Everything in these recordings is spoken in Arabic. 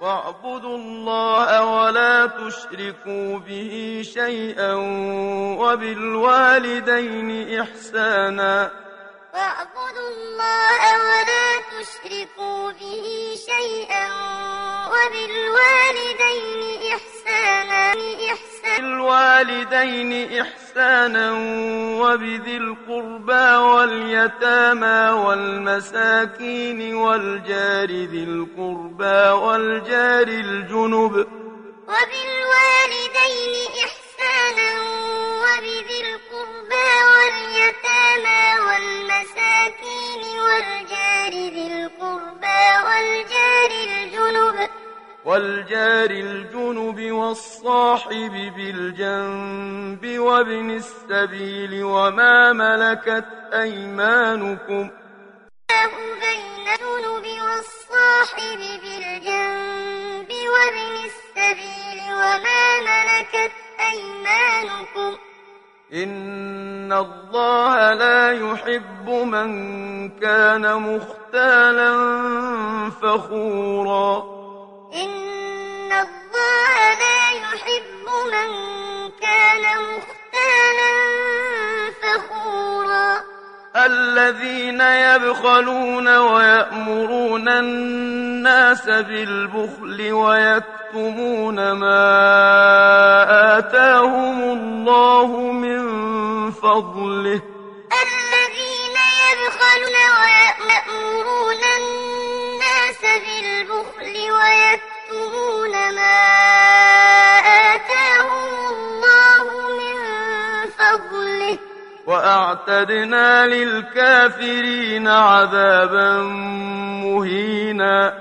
واعبدوا الله ولا تشركوا به شيئا وبالوالدين إحسانا. واعبدوا الله ولا تشركوا به شيئا وبالوالدين إحسانا. الوالدين إحسانا. وبذي القربى واليتامى والمساكين والجار ذي القربى والجار الجنب وبالوالدين والجار الجنب والصاحب بالجنب وابن السبيل وما ملكت أيمانكم بين الجنب والصاحب بالجنب وابن السبيل وما ملكت أيمانكم إن الله لا يحب من كان مختالا فخورا الذين يبخلون ويأمرون الناس بالبخل ويكتمون ما آتاهم الله من فضله. الذين يبخلون ويأمرون الناس بالبخل ويكتمون ما آتاهم وأعتدنا للكافرين عذابا مهينا.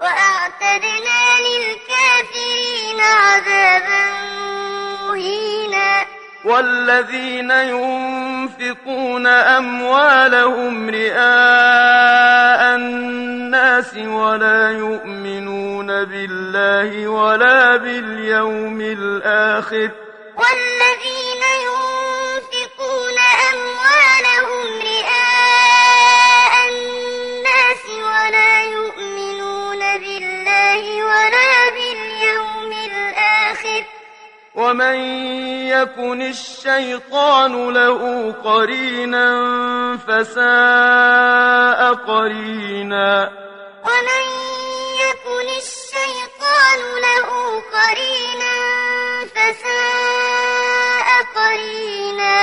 وأعتدنا للكافرين عذابا مهينا. والذين ينفقون أموالهم رئاء الناس ولا يؤمنون بالله ولا باليوم الآخر. والذين ومن يكن الشيطان له قرينا فساء قرينا ومن يكن الشيطان له قرينا فساء قرينا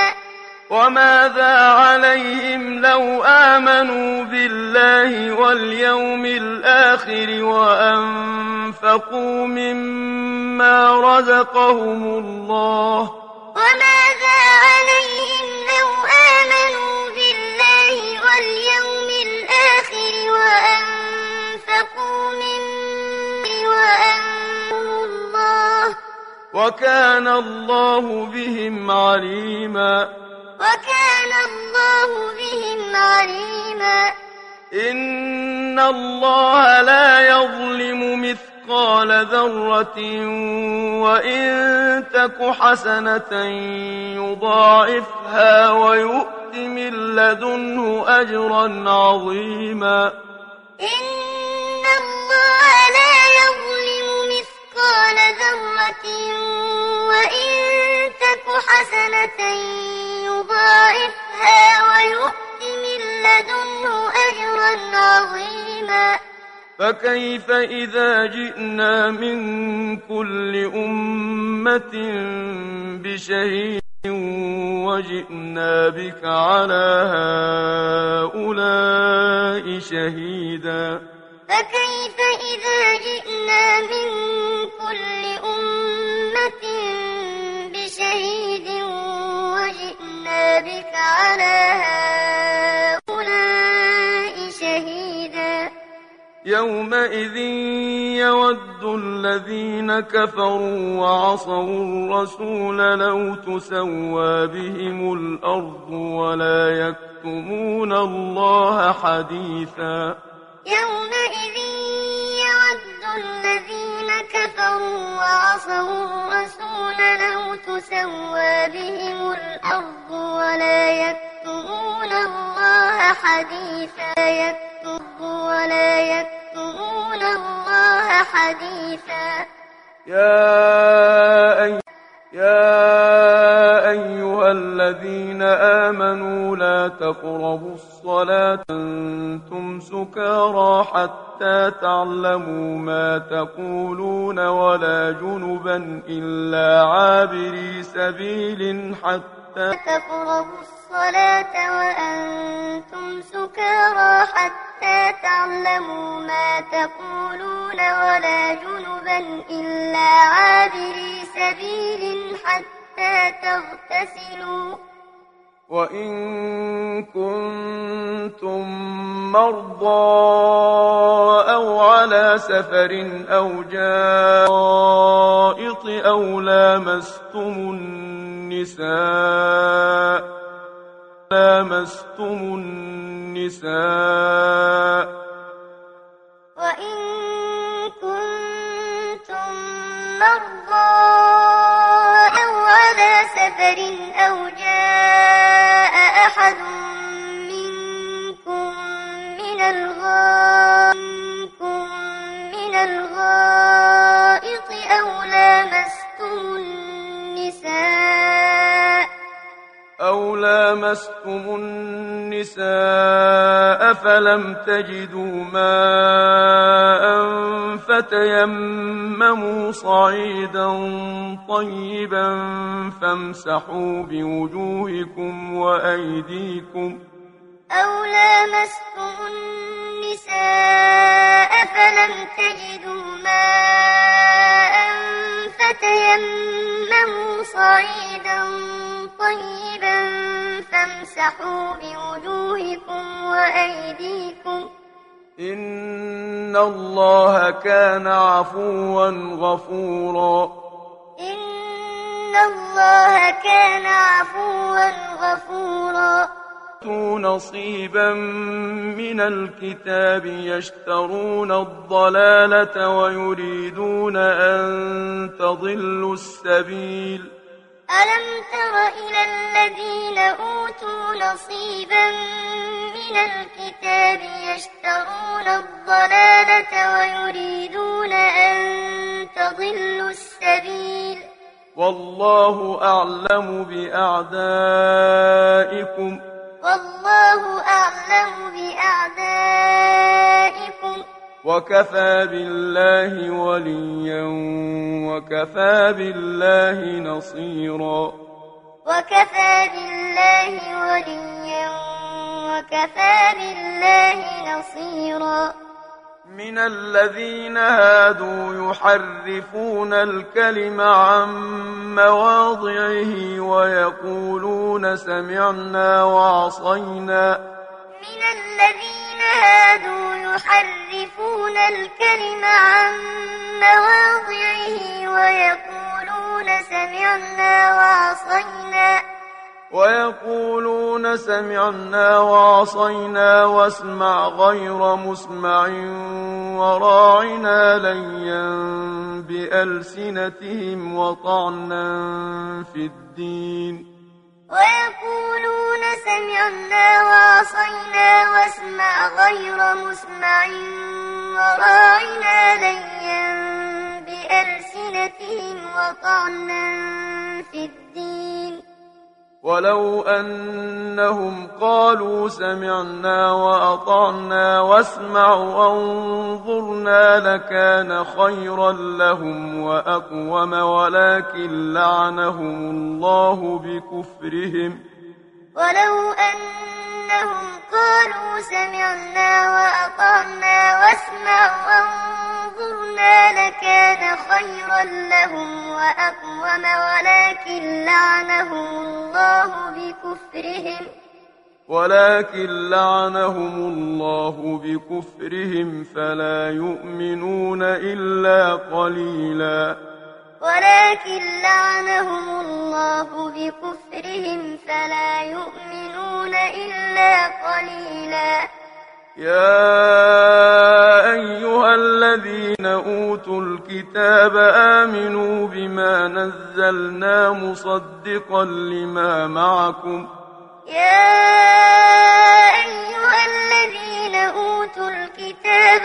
وماذا عليهم لو آمنوا بالله واليوم الآخر وأنفقوا مما رزقهم الله وماذا عليهم لو آمنوا بالله واليوم الآخر وأنفقوا مما وأنفقوا الله وكان الله بهم عليما وكان الله بهم عليما إن الله لا يظلم مثقال ذرة وإن تك حسنة يضاعفها ويؤت من لدنه أجرا عظيما إن الله لا يظلم مثقال ذرة وإن تك حسنة يضاعفها ويؤت من لدنه أجرا عظيما فكيف إذا جئنا من كل أمة بشهيد وجئنا بك على هؤلاء شهيدا؟ فكيف إذا جئنا من كل أمة يومئذ يود الذين كفروا وعصوا الرسول لو تسوى بهم الأرض ولا يكتمون الله حديثا يومئذ يود الذين كفروا وعصوا الرسول لو تسوى بهم الأرض ولا يكتمون الله حديثا يكتب ولا الله حديثا. يا أي يا أيها الذين آمنوا لا تقربوا الصلاة. أنتم سكارى حتى تعلموا ما تقولون ولا جنبا إلا عابري سبيل حتى تقربوا الصلاة وأنتم سكارى حتى تعلموا ما تقولون ولا جنبا إلا عابري سبيل حتى تغتسلوا. وإن كنتم مرضى أو على سفر أو جائط أو لامستم النساء لامستم النساء وإن كنتم مرضى أو على سفر أو جاء النساء فلم تجدوا ماء فتيمموا صعيدا طيبا فامسحوا بوجوهكم وأيديكم أو لامستم النساء فلم تجدوا ماء فتيمموا صعيدا طيبا فامسحوا بوجوهكم وأيديكم. إن الله كان عفوا غفورا. إن الله كان عفوا غفورا. نصيبا من الكتاب يشترون الضلالة ويريدون أن تضلوا السبيل. ألم تر إلى الذين أوتوا نصيبا من الكتاب يشترون الضلالة ويريدون أن تضلوا السبيل؟ والله أعلم بأعدائكم. والله أعلم بأعدائكم. وكفى بالله وليا وكفى بالله نصيرا. وكفى بالله وليا وكفى بالله نصيرا. من الذين هادوا يحرفون الكلم عن مواضعه ويقولون سمعنا وعصينا. من الذين هادوا يحرفون الكلم عن مواضعه ويقولون سمعنا وعصينا. ويقولون سمعنا وعصينا واسمع غير مسمع وراعنا ليا بألسنتهم وطعنا في الدين. ويقولون سمعنا وعصينا واسمع غير مسمع وراعنا ليا بألسنتهم وطعنا في الدين ولو أنهم قالوا سمعنا وأطعنا واسمع وانظرنا لكان خيرا لهم وأقوم ولكن لعنهم الله بكفرهم. ولو أنهم قالوا سمعنا وأطعنا واسمع وانظرنا لكان خيرا لهم وأقوم ولكن لعنهم الله بكفرهم ولكن لعنهم الله بكفرهم فلا يؤمنون إلا قليلا ولكن لعنهم الله بكفرهم فلا يؤمنون إلا قليلا يا الكتاب آمنوا بما نزلنا مصدقا لما معكم. يا أيها الذين أوتوا الكتاب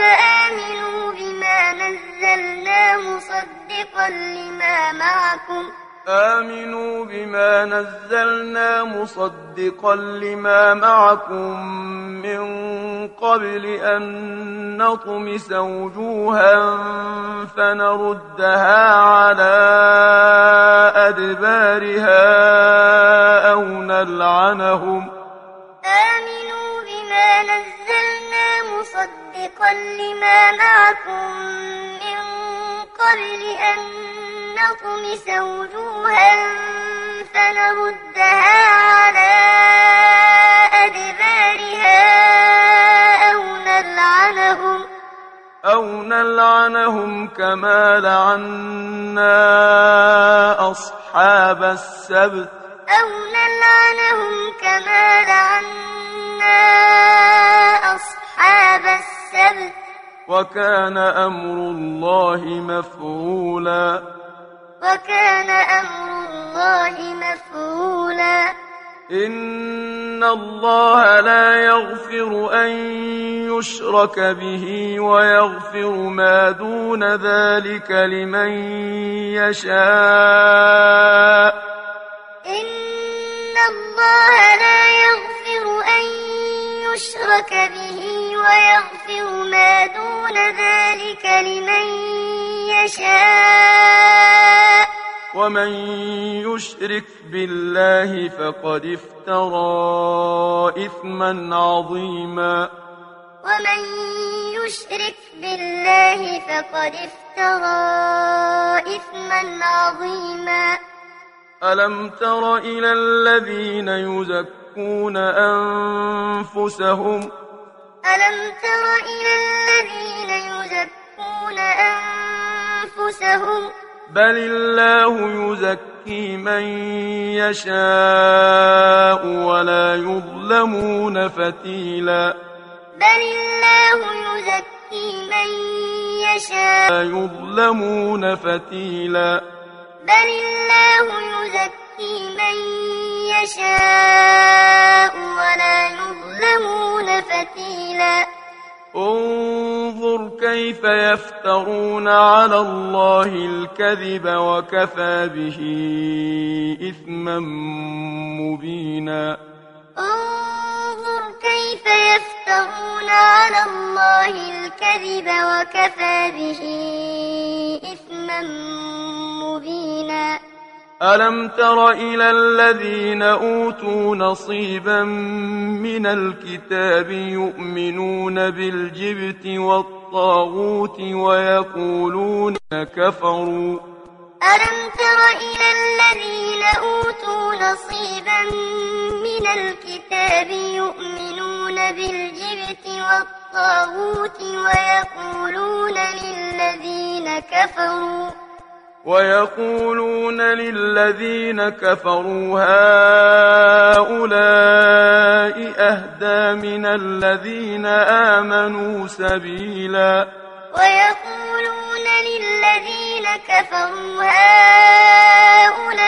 آمنوا بما نزلنا مصدقا لما معكم. آمنوا بما نزلنا مصدقا لما معكم من قبل أن نطمس وجوها فنردها على أدبارها أو نلعنهم. آمنوا بما نزلنا مصدقا لما معكم من قبل أن نطمس وجوها فنردها على نلعنهم كما لعنا أصحاب السبت. أو نلعنهم كما لعنا أصحاب السبت. وكان أمر الله مفعولا. وكان أمر الله مفعولا. إن الله لا يغفر أن يشرك به ويغفر ما دون ذلك لمن يشاء إن الله لا يغفر أن يشرك به ويغفر ما دون ذلك لمن يشاء ومن يشرك بالله فقد افترى إثما عظيما. ومن يشرك بالله فقد افترى إثما عظيما. ألم تر إلى الذين يزكون أنفسهم؟ ألم تر إلى الذين يزكون أنفسهم؟ بل الله يزكي من يشاء ولا يظلمون فتيلا بل الله يزكي من يشاء لا يظلمون فتيلا بل الله يزكي من يشاء ولا يظلمون فتيلا انظر كيف يفترون على الله الكذب وكفى به إثما مبينا. انظر كيف يفترون على الله الكذب وكفى به إثما مبينا. ألم تر إلى الذين أوتوا نصيبا من الكتاب يؤمنون بالجبت والطاغوت ويقولون كفروا؟ ألم تر إلى الذين أوتوا نصيبا من الكتاب يؤمنون بالجبت والطاغوت ويقولون للذين كفروا؟ ويقولون للذين كفروا هؤلاء أهدى من الذين آمنوا سبيلا. ويقولون للذين كفروا هؤلاء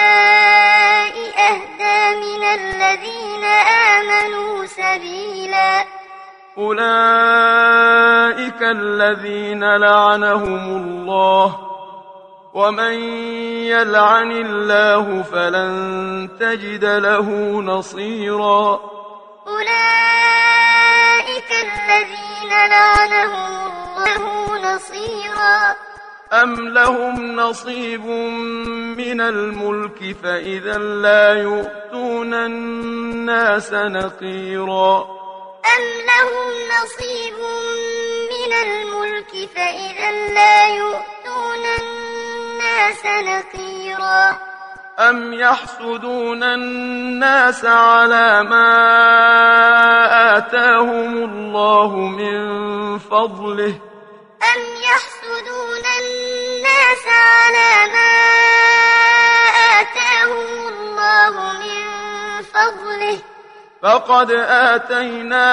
أهدى من الذين آمنوا سبيلا. أولئك الذين لعنهم الله ومن يلعن الله فلن تجد له نصيرا أولئك الذين لعنهم الله نصيرا أم لهم نصيب من الملك فإذا لا يؤتون الناس نقيرا أم لهم نصيب من الملك فإذا لا يؤتون الناس نقيرا. أم يحسدون الناس على ما آتاهم الله من فضله؟ أم يحسدون فقد آتينا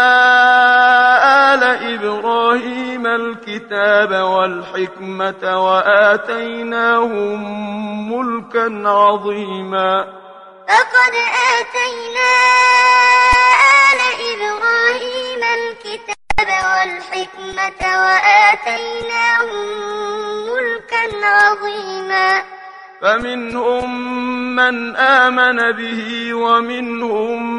آل إبراهيم الكتاب والحكمة وآتيناهم ملكا عظيما. فقد آتينا آل إبراهيم الكتاب والحكمة وآتيناهم ملكا عظيما. فمنهم من آمن به ومنهم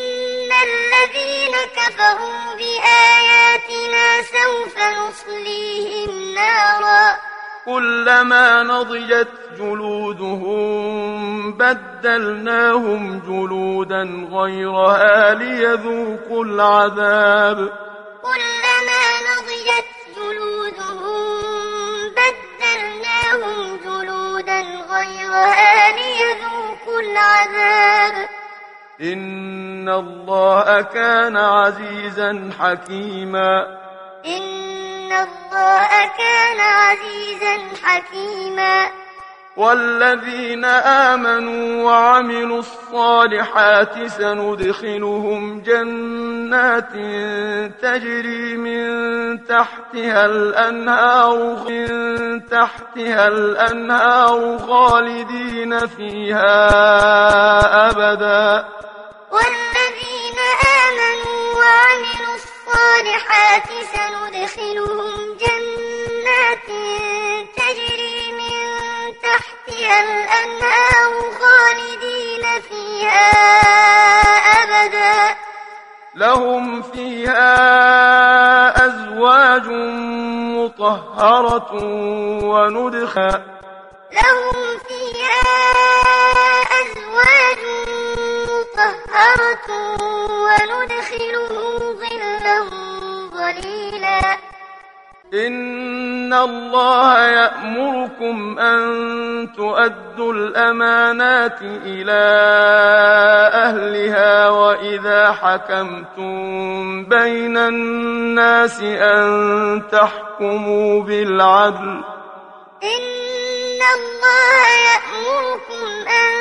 الذين كفروا بآياتنا سوف نصليهم نارا. كلما نضجت جلودهم بدلناهم جلودا غيرها ليذوقوا العذاب. كلما نضجت جلودهم بدلناهم جلودا غيرها ليذوقوا العذاب. إن الله كان عزيزا حكيما إن الله كان عزيزا حكيما والذين آمنوا وعملوا الصالحات سندخلهم جنات تجري من تحتها الأنهار من تحتها الأنهار خالدين فيها أبدا والذين آمنوا وعملوا الصالحات سندخلهم جنات تجري من تحتها الأنهار خالدين فيها أبدا. لهم فيها أزواج مطهرة وندخل لهم فيها أزواج مطهرة وندخلهم ظلا ظليلا. إن الله يأمركم أن تؤدوا الأمانات إلى أهلها وإذا حكمتم بين الناس أن تحكموا بالعدل. إن الله يأمركم أن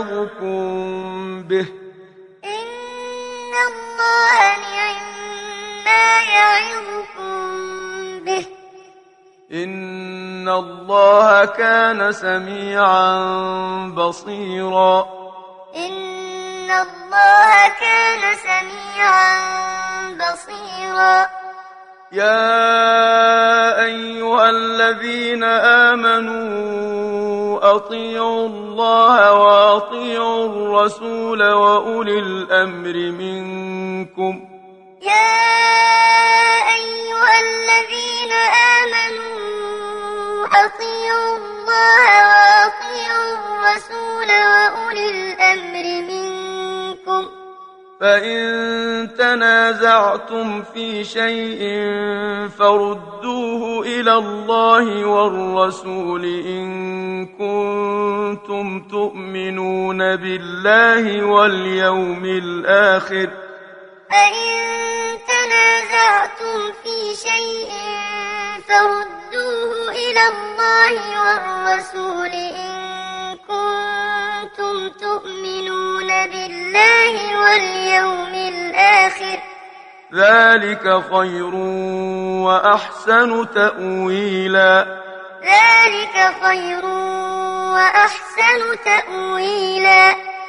يعظكم به. إن الله نعم ما يعظكم به. إن الله كان سميعا بصيرا. إن الله كان سميعا بصيرا. يا آمنوا أطيعوا الله وأطيعوا الرسول وأولي الأمر منكم يا أيها الذين آمنوا أطيعوا الله وأطيعوا الرسول وأولي الأمر منكم فإن تنازعتم في شيء فردوه إلى الله والرسول إن كنتم تؤمنون بالله واليوم الآخر فإن تنازعتم في شيء فردوه إلى الله والرسول إن كنتم تؤمنون بالله واليوم الآخر. ذلك خير وأحسن تأويلا. ذلك خير وأحسن تأويلا.